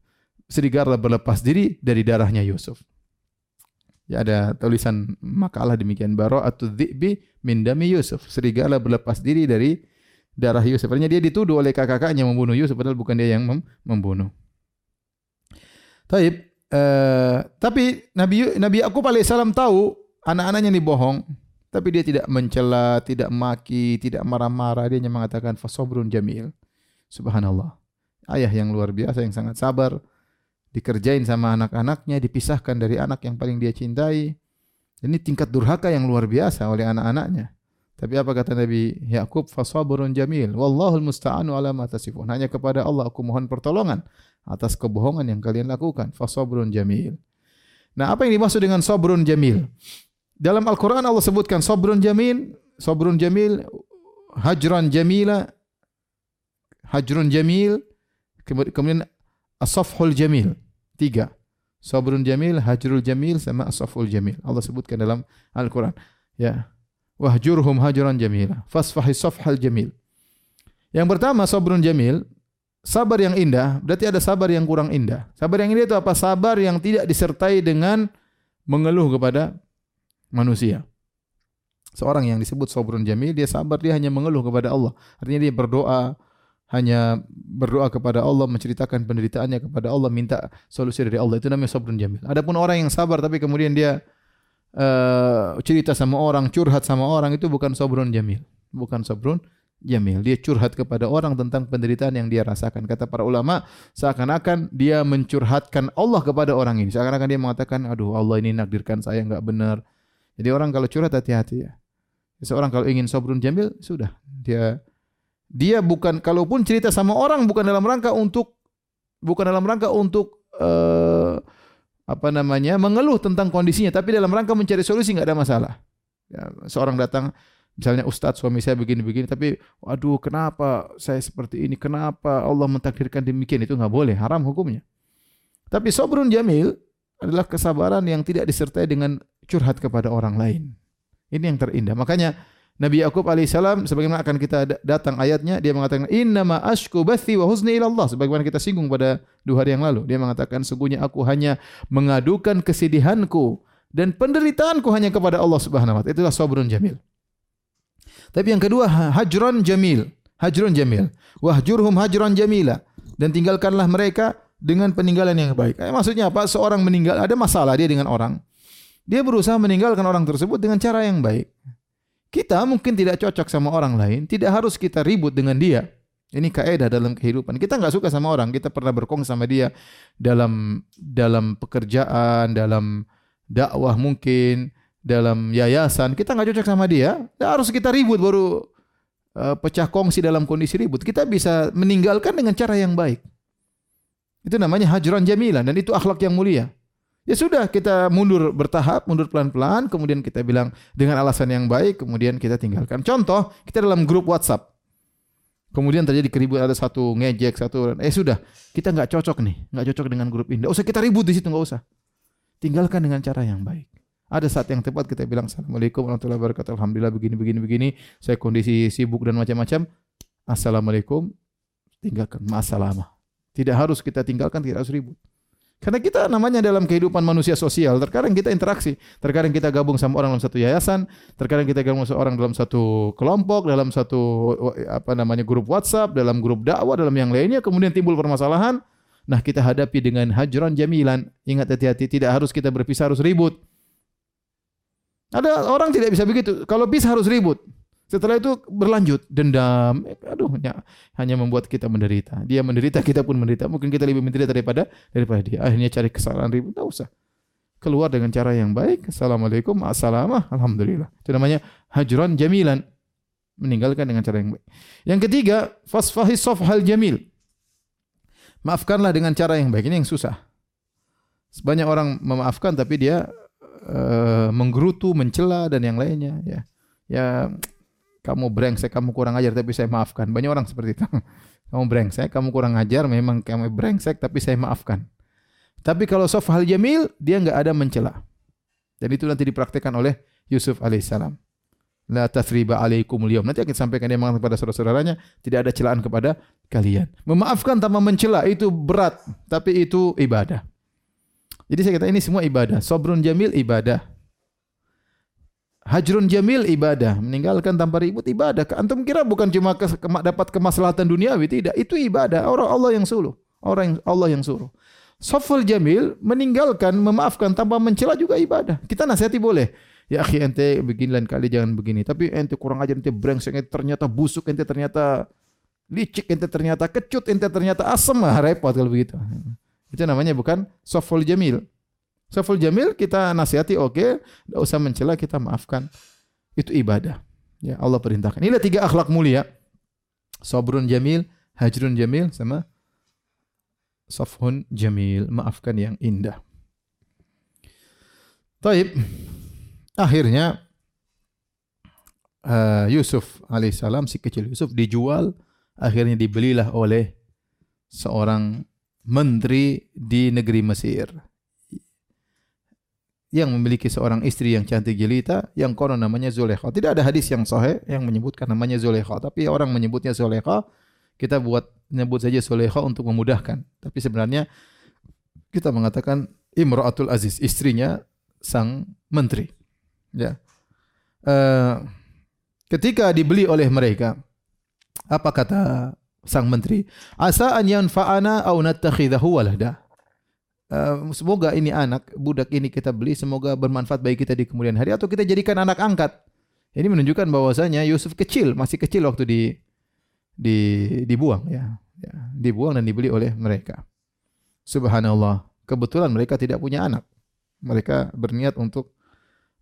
Serigala berlepas diri dari darahnya Yusuf. Ya ada tulisan makalah demikian bara'atu dhi'bi min dami Yusuf. Serigala berlepas diri dari darah Yusuf. Artinya dia dituduh oleh kakak-kakaknya membunuh Yusuf padahal bukan dia yang mem membunuh. Taib, Uh, tapi Nabi Nabi Yakub alaihissalam tahu anak-anaknya ini bohong, tapi dia tidak mencela, tidak maki, tidak marah-marah. Dia hanya mengatakan fasobrun jamil. Subhanallah. Ayah yang luar biasa yang sangat sabar, dikerjain sama anak-anaknya, dipisahkan dari anak yang paling dia cintai. Ini tingkat durhaka yang luar biasa oleh anak-anaknya. Tapi apa kata Nabi Yakub? Fasabrun jamil. Wallahul musta'anu ala ma tasifun. Hanya kepada Allah aku mohon pertolongan atas kebohongan yang kalian lakukan. Fasabrun jamil. Nah, apa yang dimaksud dengan sabrun jamil? Dalam Al-Quran Allah sebutkan sabrun jamil, sabrun jamil, hajran jamila, hajrun jamil, kemudian asafhul jamil. Tiga. Sabrun jamil, hajrul jamil, sama asafhul jamil. Allah sebutkan dalam Al-Quran. Ya. Wahjurhum hajran jamila. Fasfahi safhal jamil. Yang pertama, sabrun jamil, sabar yang indah, berarti ada sabar yang kurang indah. Sabar yang indah itu apa? Sabar yang tidak disertai dengan mengeluh kepada manusia. Seorang yang disebut sabrun jamil, dia sabar, dia hanya mengeluh kepada Allah. Artinya dia berdoa, hanya berdoa kepada Allah, menceritakan penderitaannya kepada Allah, minta solusi dari Allah. Itu namanya sabrun jamil. Adapun orang yang sabar tapi kemudian dia uh, cerita sama orang, curhat sama orang, itu bukan sabrun jamil. Bukan sabrun jamil. Dia curhat kepada orang tentang penderitaan yang dia rasakan. Kata para ulama, seakan-akan dia mencurhatkan Allah kepada orang ini. Seakan-akan dia mengatakan, aduh Allah ini nakdirkan saya enggak benar. Jadi orang kalau curhat hati-hati ya. Seorang kalau ingin sabrun jamil, sudah. Dia dia bukan, kalaupun cerita sama orang bukan dalam rangka untuk, bukan dalam rangka untuk, uh, apa namanya, mengeluh tentang kondisinya. Tapi dalam rangka mencari solusi enggak ada masalah. Ya, seorang datang, Misalnya Ustadz suami saya begini-begini, tapi waduh kenapa saya seperti ini, kenapa Allah mentakdirkan demikian, itu nggak boleh, haram hukumnya. Tapi sobrun jamil adalah kesabaran yang tidak disertai dengan curhat kepada orang lain. Ini yang terindah. Makanya Nabi Yakub alaihissalam sebagaimana akan kita datang ayatnya dia mengatakan innama ashku bathi wa huzni ila Allah sebagaimana kita singgung pada dua hari yang lalu dia mengatakan sungguhnya aku hanya mengadukan kesedihanku dan penderitaanku hanya kepada Allah Subhanahu wa taala itulah sabrun jamil tapi yang kedua hajron jamil. Hajron jamil. Wahjurhum hajron jamila. Dan tinggalkanlah mereka dengan peninggalan yang baik. Eh, maksudnya apa? Seorang meninggal ada masalah dia dengan orang. Dia berusaha meninggalkan orang tersebut dengan cara yang baik. Kita mungkin tidak cocok sama orang lain, tidak harus kita ribut dengan dia. Ini kaidah dalam kehidupan. Kita nggak suka sama orang, kita pernah berkong sama dia dalam dalam pekerjaan, dalam dakwah mungkin, dalam yayasan, kita nggak cocok sama dia, harus kita ribut baru uh, pecah kongsi dalam kondisi ribut. Kita bisa meninggalkan dengan cara yang baik. Itu namanya hajran jamilan dan itu akhlak yang mulia. Ya sudah kita mundur bertahap, mundur pelan-pelan, kemudian kita bilang dengan alasan yang baik, kemudian kita tinggalkan. Contoh, kita dalam grup WhatsApp. Kemudian terjadi keributan ada satu ngejek, satu eh sudah, kita nggak cocok nih, nggak cocok dengan grup ini. Nggak usah kita ribut di situ, nggak usah. Tinggalkan dengan cara yang baik. Ada saat yang tepat kita bilang Assalamualaikum warahmatullahi wabarakatuh. Alhamdulillah begini begini begini. Saya kondisi sibuk dan macam-macam. Assalamualaikum. Tinggalkan masalah. Tidak harus kita tinggalkan, tidak harus ribut. Karena kita namanya dalam kehidupan manusia sosial, terkadang kita interaksi, terkadang kita gabung sama orang dalam satu yayasan, terkadang kita gabung sama orang dalam satu kelompok, dalam satu apa namanya grup WhatsApp, dalam grup dakwah, dalam yang lainnya, kemudian timbul permasalahan. Nah, kita hadapi dengan hajran jamilan. Ingat hati-hati, tidak harus kita berpisah harus ribut. Ada orang tidak bisa begitu. Kalau bisa harus ribut. Setelah itu berlanjut dendam, aduh hanya membuat kita menderita. Dia menderita, kita pun menderita. Mungkin kita lebih menderita daripada daripada dia. Akhirnya cari kesalahan ribut, tidak usah. Keluar dengan cara yang baik. Assalamualaikum, assalamualaikum, alhamdulillah. Itu namanya hajran jamilan. Meninggalkan dengan cara yang baik. Yang ketiga, fasfahi sofhal jamil. Maafkanlah dengan cara yang baik. Ini yang susah. Banyak orang memaafkan tapi dia uh, menggerutu, mencela dan yang lainnya. Ya, ya kamu brengsek, kamu kurang ajar tapi saya maafkan. Banyak orang seperti itu. kamu brengsek, kamu kurang ajar, memang kamu brengsek tapi saya maafkan. Tapi kalau sof hal jamil, dia enggak ada mencela. Dan itu nanti dipraktikkan oleh Yusuf alaihissalam. La tathriba alaikum liyum. Nanti akan sampaikan dia kepada saudara-saudaranya, tidak ada celaan kepada kalian. Memaafkan tanpa mencela itu berat, tapi itu ibadah. Jadi saya kata ini semua ibadah. Sobrun jamil ibadah. Hajrun jamil ibadah, meninggalkan tanpa ribut ibadah. Antum kira bukan cuma ke, ke, dapat kemaslahatan duniawi, tidak. Itu ibadah. Orang Allah yang suruh. Orang yang Allah yang suruh. Soful jamil meninggalkan, memaafkan tanpa mencela juga ibadah. Kita nasihati boleh. Ya akhi ente begini lain kali jangan begini. Tapi ente kurang ajar ente brengsek ente ternyata busuk ente ternyata licik ente ternyata kecut ente ternyata asem ah, repot kalau begitu. Itu namanya bukan soful jamil. Saful jamil kita nasihati oke, okay. tidak usah mencela kita maafkan. Itu ibadah. Ya Allah perintahkan. Inilah tiga akhlak mulia. Sabrun jamil, hajrun jamil sama safhun jamil, maafkan yang indah. Taib. Akhirnya uh, Yusuf alaihissalam si kecil Yusuf dijual, akhirnya dibelilah oleh seorang menteri di negeri Mesir yang memiliki seorang istri yang cantik jelita yang konon namanya Zulekha. Tidak ada hadis yang sahih yang menyebutkan namanya Zulekha, tapi orang menyebutnya Zulekha. Kita buat menyebut saja Zulekha untuk memudahkan. Tapi sebenarnya kita mengatakan Imra'atul Aziz, istrinya sang menteri. Ya. Uh, ketika dibeli oleh mereka, apa kata sang menteri? Asa an yanfa'ana aw nattakhidahu walada. Uh, semoga ini anak budak ini kita beli semoga bermanfaat bagi kita di kemudian hari atau kita jadikan anak angkat. Ini menunjukkan bahwasanya Yusuf kecil, masih kecil waktu di di dibuang ya. ya, dibuang dan dibeli oleh mereka. Subhanallah, kebetulan mereka tidak punya anak. Mereka berniat untuk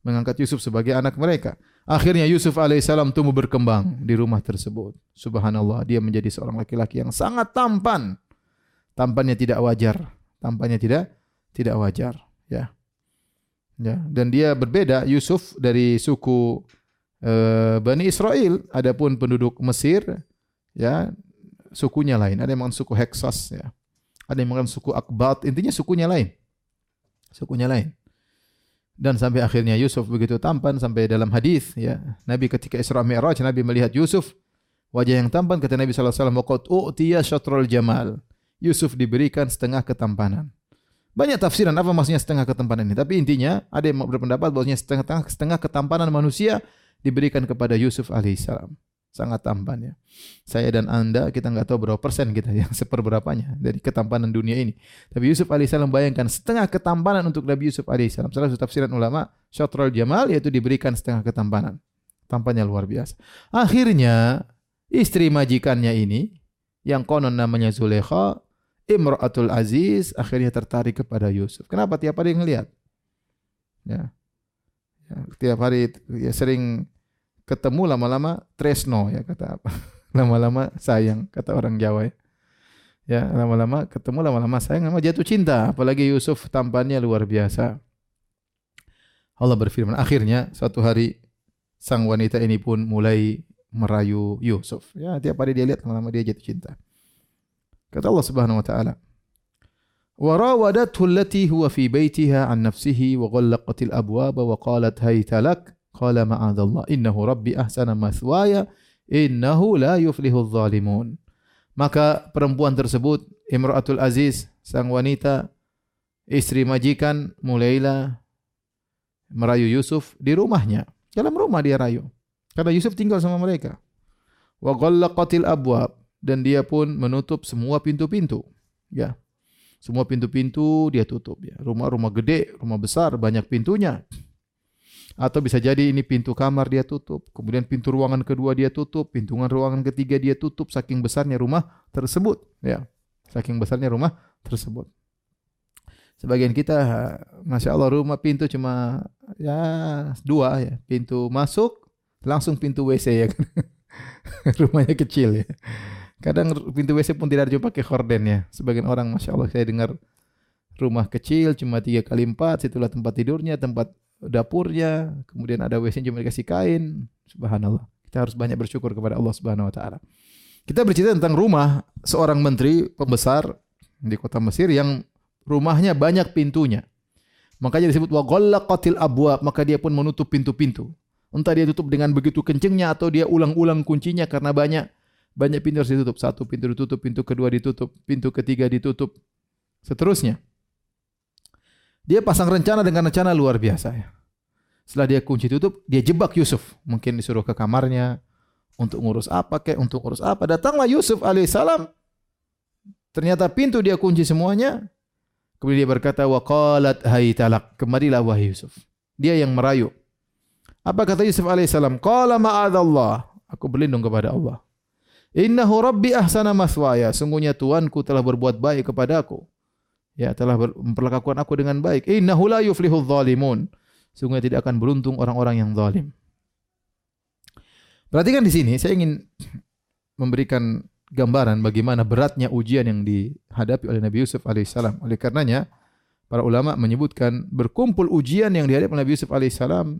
mengangkat Yusuf sebagai anak mereka. Akhirnya Yusuf alaihissalam tumbuh berkembang di rumah tersebut. Subhanallah, dia menjadi seorang laki-laki yang sangat tampan. Tampannya tidak wajar tampaknya tidak tidak wajar ya. Ya dan dia berbeda Yusuf dari suku uh, Bani Israel. Adapun penduduk Mesir ya sukunya lain. Ada yang suku Heksos ya. Ada yang mengatakan suku Akbat. Intinya sukunya lain. Sukunya lain. Dan sampai akhirnya Yusuf begitu tampan sampai dalam hadis ya. Nabi ketika Isra Mi'raj Nabi melihat Yusuf wajah yang tampan kata Nabi sallallahu alaihi wasallam waqad utiya syatrul jamal Yusuf diberikan setengah ketampanan. Banyak tafsiran apa maksudnya setengah ketampanan ini, tapi intinya ada yang berpendapat bahwasanya setengah setengah ketampanan manusia diberikan kepada Yusuf alaihissalam. Sangat tampan ya. Saya dan Anda kita nggak tahu berapa persen kita yang seperberapanya dari ketampanan dunia ini. Tapi Yusuf alaihissalam bayangkan setengah ketampanan untuk Nabi Yusuf alaihissalam. Salah satu tafsiran ulama syatrul jamal yaitu diberikan setengah ketampanan. Tampannya luar biasa. Akhirnya istri majikannya ini yang konon namanya Zulekha Imra'atul Aziz akhirnya tertarik kepada Yusuf. Kenapa tiap hari ngelihat? Ya. ya tiap hari ya sering ketemu lama-lama tresno ya kata apa? Lama-lama sayang kata orang Jawa ya. Ya, lama-lama ketemu lama-lama sayang lama jatuh cinta, apalagi Yusuf tampannya luar biasa. Allah berfirman, akhirnya suatu hari sang wanita ini pun mulai merayu Yusuf. Ya, tiap hari dia lihat lama-lama dia jatuh cinta. Kata Allah Subhanahu wa taala, وراودته التي هو في بيتها عن نفسه وغلقت الأبواب وقالت هيت لك قال معاذ الله إنه ربي أحسن مثواي إنه لا يفلح الظالمون maka perempuan tersebut Imratul Aziz sang wanita istri majikan mulailah merayu Yusuf di rumahnya dalam rumah dia rayu karena Yusuf tinggal sama mereka wa ghallaqatil abwab dan dia pun menutup semua pintu-pintu ya semua pintu-pintu dia tutup ya. Rumah-rumah gede, rumah besar, banyak pintunya. Atau bisa jadi ini pintu kamar dia tutup, kemudian pintu ruangan kedua dia tutup, pintu ruangan ketiga dia tutup saking besarnya rumah tersebut, ya. Saking besarnya rumah tersebut. Sebagian kita, masya Allah rumah pintu cuma ya dua ya, pintu masuk langsung pintu WC ya kan. Rumahnya kecil ya. Kadang pintu WC pun tidak ada pakai horden ya. Sebagian orang, masya Allah, saya dengar rumah kecil cuma tiga kali empat, situlah tempat tidurnya, tempat dapurnya, kemudian ada WC cuma dikasih kain. Subhanallah. Kita harus banyak bersyukur kepada Allah Subhanahu Wa Taala. Kita bercerita tentang rumah seorang menteri pembesar di kota Mesir yang rumahnya banyak pintunya. Makanya disebut wa ghallaqatil abwab, maka dia pun menutup pintu-pintu. Entah dia tutup dengan begitu kencengnya atau dia ulang-ulang kuncinya karena banyak banyak pintu harus ditutup. Satu pintu ditutup, pintu kedua ditutup, pintu ketiga ditutup. Seterusnya. Dia pasang rencana dengan rencana luar biasa ya. Setelah dia kunci tutup, dia jebak Yusuf. Mungkin disuruh ke kamarnya untuk ngurus apa kek, untuk ngurus apa. Datanglah Yusuf alaihissalam. Ternyata pintu dia kunci semuanya. Kemudian dia berkata, wa qalat hai talak. Kemarilah wahai Yusuf. Dia yang merayu. Apa kata Yusuf alaihissalam? Qala ma'adallah. Aku berlindung kepada Allah. Innahu rabbi ahsana maswaya. Sungguhnya Tuanku telah berbuat baik kepadaku. Ya, telah memperlakukan aku dengan baik. Innahu la yuflihu dhalimun. Sungguhnya tidak akan beruntung orang-orang yang zalim. Perhatikan di sini, saya ingin memberikan gambaran bagaimana beratnya ujian yang dihadapi oleh Nabi Yusuf alaihissalam. Oleh karenanya, para ulama menyebutkan berkumpul ujian yang dihadapi oleh Nabi Yusuf alaihissalam.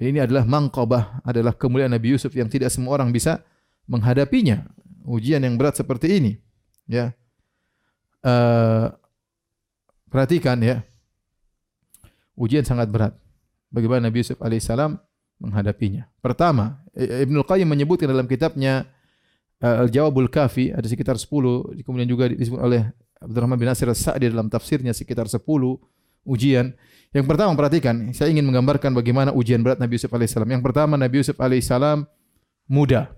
Ini adalah mangkobah, adalah kemuliaan Nabi Yusuf yang tidak semua orang bisa menghadapinya. Ujian yang berat seperti ini. Ya. Uh, perhatikan ya. Ujian sangat berat. Bagaimana Nabi Yusuf alaihissalam menghadapinya. Pertama, Ibnu Qayyim menyebutkan dalam kitabnya uh, Al-Jawabul Kafi ada sekitar 10, kemudian juga disebut oleh Abdurrahman bin Nasir As-Sa'di dalam tafsirnya sekitar 10 ujian. Yang pertama perhatikan, saya ingin menggambarkan bagaimana ujian berat Nabi Yusuf alaihissalam. Yang pertama Nabi Yusuf alaihissalam muda.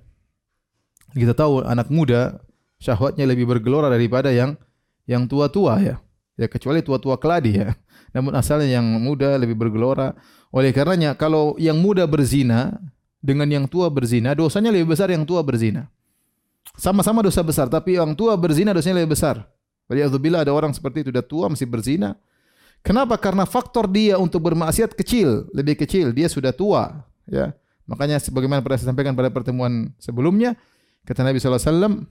Kita tahu anak muda syahwatnya lebih bergelora daripada yang yang tua-tua ya. Ya kecuali tua-tua keladi ya. Namun asalnya yang muda lebih bergelora. Oleh karenanya kalau yang muda berzina dengan yang tua berzina, dosanya lebih besar yang tua berzina. Sama-sama dosa besar, tapi yang tua berzina dosanya lebih besar. Waliyadzubillah ada orang seperti itu, sudah tua masih berzina. Kenapa? Karena faktor dia untuk bermaksiat kecil, lebih kecil. Dia sudah tua. Ya. Makanya sebagaimana pernah saya sampaikan pada pertemuan sebelumnya, Kata Nabi SAW,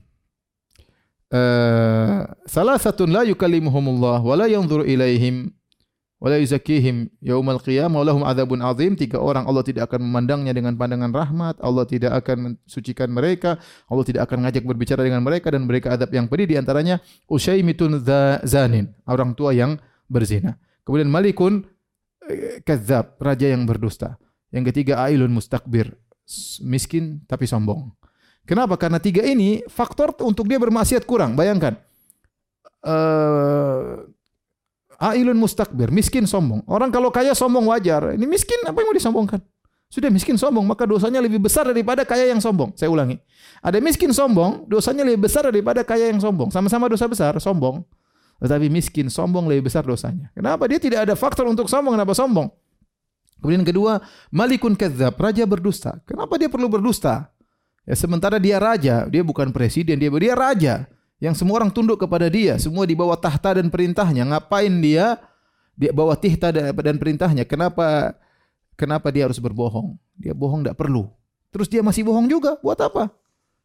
salah satu la yukallimuhumullah wa la yanzuru ilaihim wa la yuzakkihim yaumal qiyamah lahum adzabun azim. Tiga orang Allah tidak akan memandangnya dengan pandangan rahmat, Allah tidak akan mensucikan mereka, Allah tidak akan ngajak berbicara dengan mereka dan mereka adab yang pedih di antaranya usyaimitun zanin, orang tua yang berzina. Kemudian malikun eh, kadzab, raja yang berdusta. Yang ketiga ailun mustakbir, miskin tapi sombong. Kenapa? Karena tiga ini faktor untuk dia bermaksiat kurang. Bayangkan. Uh, ailun mustakbir, miskin sombong. Orang kalau kaya sombong wajar. Ini miskin apa yang mau disombongkan? Sudah miskin sombong, maka dosanya lebih besar daripada kaya yang sombong. Saya ulangi. Ada miskin sombong, dosanya lebih besar daripada kaya yang sombong. Sama-sama dosa besar, sombong. Tetapi miskin sombong lebih besar dosanya. Kenapa? Dia tidak ada faktor untuk sombong. Kenapa sombong? Kemudian kedua, malikun kadzab, raja berdusta. Kenapa dia perlu berdusta? Ya, sementara dia raja, dia bukan presiden, dia dia raja yang semua orang tunduk kepada dia, semua di bawah tahta dan perintahnya. Ngapain dia di bawah tahta dan perintahnya? Kenapa kenapa dia harus berbohong? Dia bohong tidak perlu. Terus dia masih bohong juga, buat apa?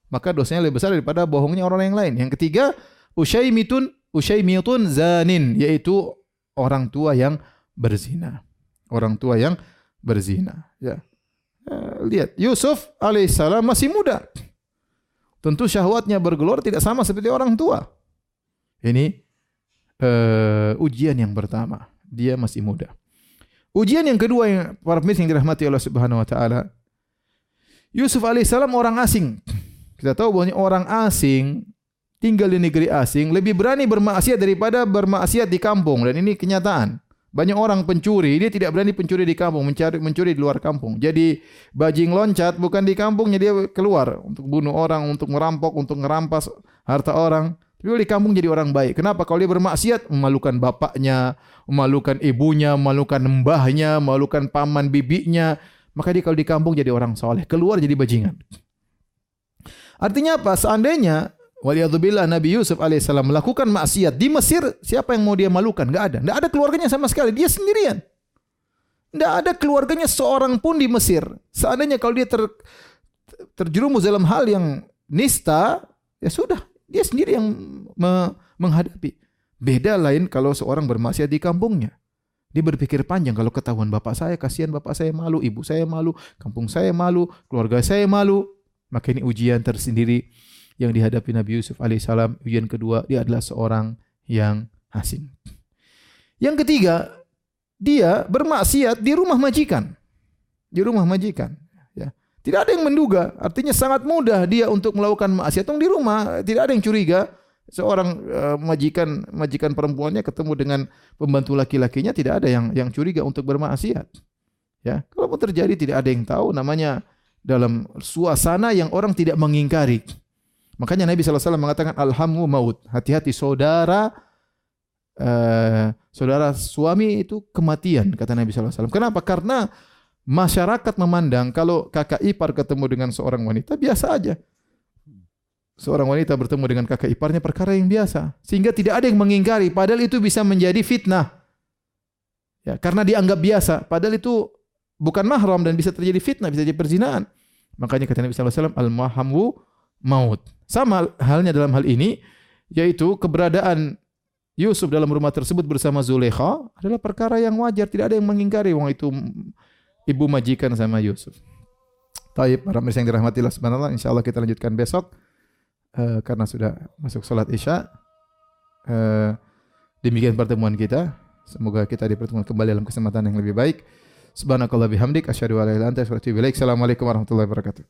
Maka dosanya lebih besar daripada bohongnya orang yang lain. Yang ketiga, usyaimitun usyaimitun zanin, yaitu orang tua yang berzina. Orang tua yang berzina, ya. Eh, lihat, Yusuf alaihissalam masih muda. Tentu syahwatnya bergelor tidak sama seperti orang tua. Ini uh, ujian yang pertama. Dia masih muda. Ujian yang kedua yang para pemirsa yang dirahmati Allah Subhanahu wa taala. Yusuf alaihissalam orang asing. Kita tahu bahwa orang asing tinggal di negeri asing lebih berani bermaksiat daripada bermaksiat di kampung dan ini kenyataan. Banyak orang pencuri, dia tidak berani pencuri di kampung, mencari mencuri di luar kampung. Jadi bajing loncat bukan di kampungnya dia keluar untuk bunuh orang, untuk merampok, untuk merampas harta orang. Tapi di kampung jadi orang baik. Kenapa? Kalau dia bermaksiat, memalukan bapaknya, memalukan ibunya, memalukan mbahnya, memalukan paman bibinya. Maka dia kalau di kampung jadi orang soleh, keluar jadi bajingan. Artinya apa? Seandainya Waliyadzubillah Nabi Yusuf alaihissalam melakukan maksiat di Mesir, siapa yang mau dia malukan? Enggak ada. Enggak ada keluarganya sama sekali. Dia sendirian. Enggak ada keluarganya seorang pun di Mesir. Seandainya kalau dia ter, terjerumus dalam hal yang nista, ya sudah. Dia sendiri yang me, menghadapi. Beda lain kalau seorang bermaksiat di kampungnya. Dia berpikir panjang kalau ketahuan bapak saya, kasihan bapak saya malu, ibu saya malu, kampung saya malu, keluarga saya malu. Maka ini ujian tersendiri yang dihadapi Nabi Yusuf alaihissalam. Ujian kedua, dia adalah seorang yang asing. Yang ketiga, dia bermaksiat di rumah majikan. Di rumah majikan. Ya. Tidak ada yang menduga. Artinya sangat mudah dia untuk melakukan maksiat di rumah. Tidak ada yang curiga. Seorang uh, majikan majikan perempuannya ketemu dengan pembantu laki-lakinya tidak ada yang yang curiga untuk bermaksiat. Ya, kalau terjadi tidak ada yang tahu namanya dalam suasana yang orang tidak mengingkari. Makanya Nabi SAW mengatakan alhamu maut. Hati-hati saudara uh, saudara suami itu kematian kata Nabi SAW. Kenapa? Karena masyarakat memandang kalau kakak ipar ketemu dengan seorang wanita biasa aja. Seorang wanita bertemu dengan kakak iparnya perkara yang biasa. Sehingga tidak ada yang mengingkari. Padahal itu bisa menjadi fitnah. Ya, karena dianggap biasa. Padahal itu bukan mahram dan bisa terjadi fitnah, bisa jadi perzinaan. Makanya kata Nabi SAW, al-mahamu maut. Sama halnya dalam hal ini, yaitu keberadaan Yusuf dalam rumah tersebut bersama Zulekha adalah perkara yang wajar, tidak ada yang mengingkari wong itu ibu majikan sama Yusuf. Taib, para yang dirahmati Allah subhanahu wa insyaallah kita lanjutkan besok uh, karena sudah masuk salat Isya. Uh, demikian pertemuan kita. Semoga kita dipertemukan kembali dalam kesempatan yang lebih baik. Subhanakallah bihamdik asyhadu an. Assalamualaikum warahmatullahi wabarakatuh.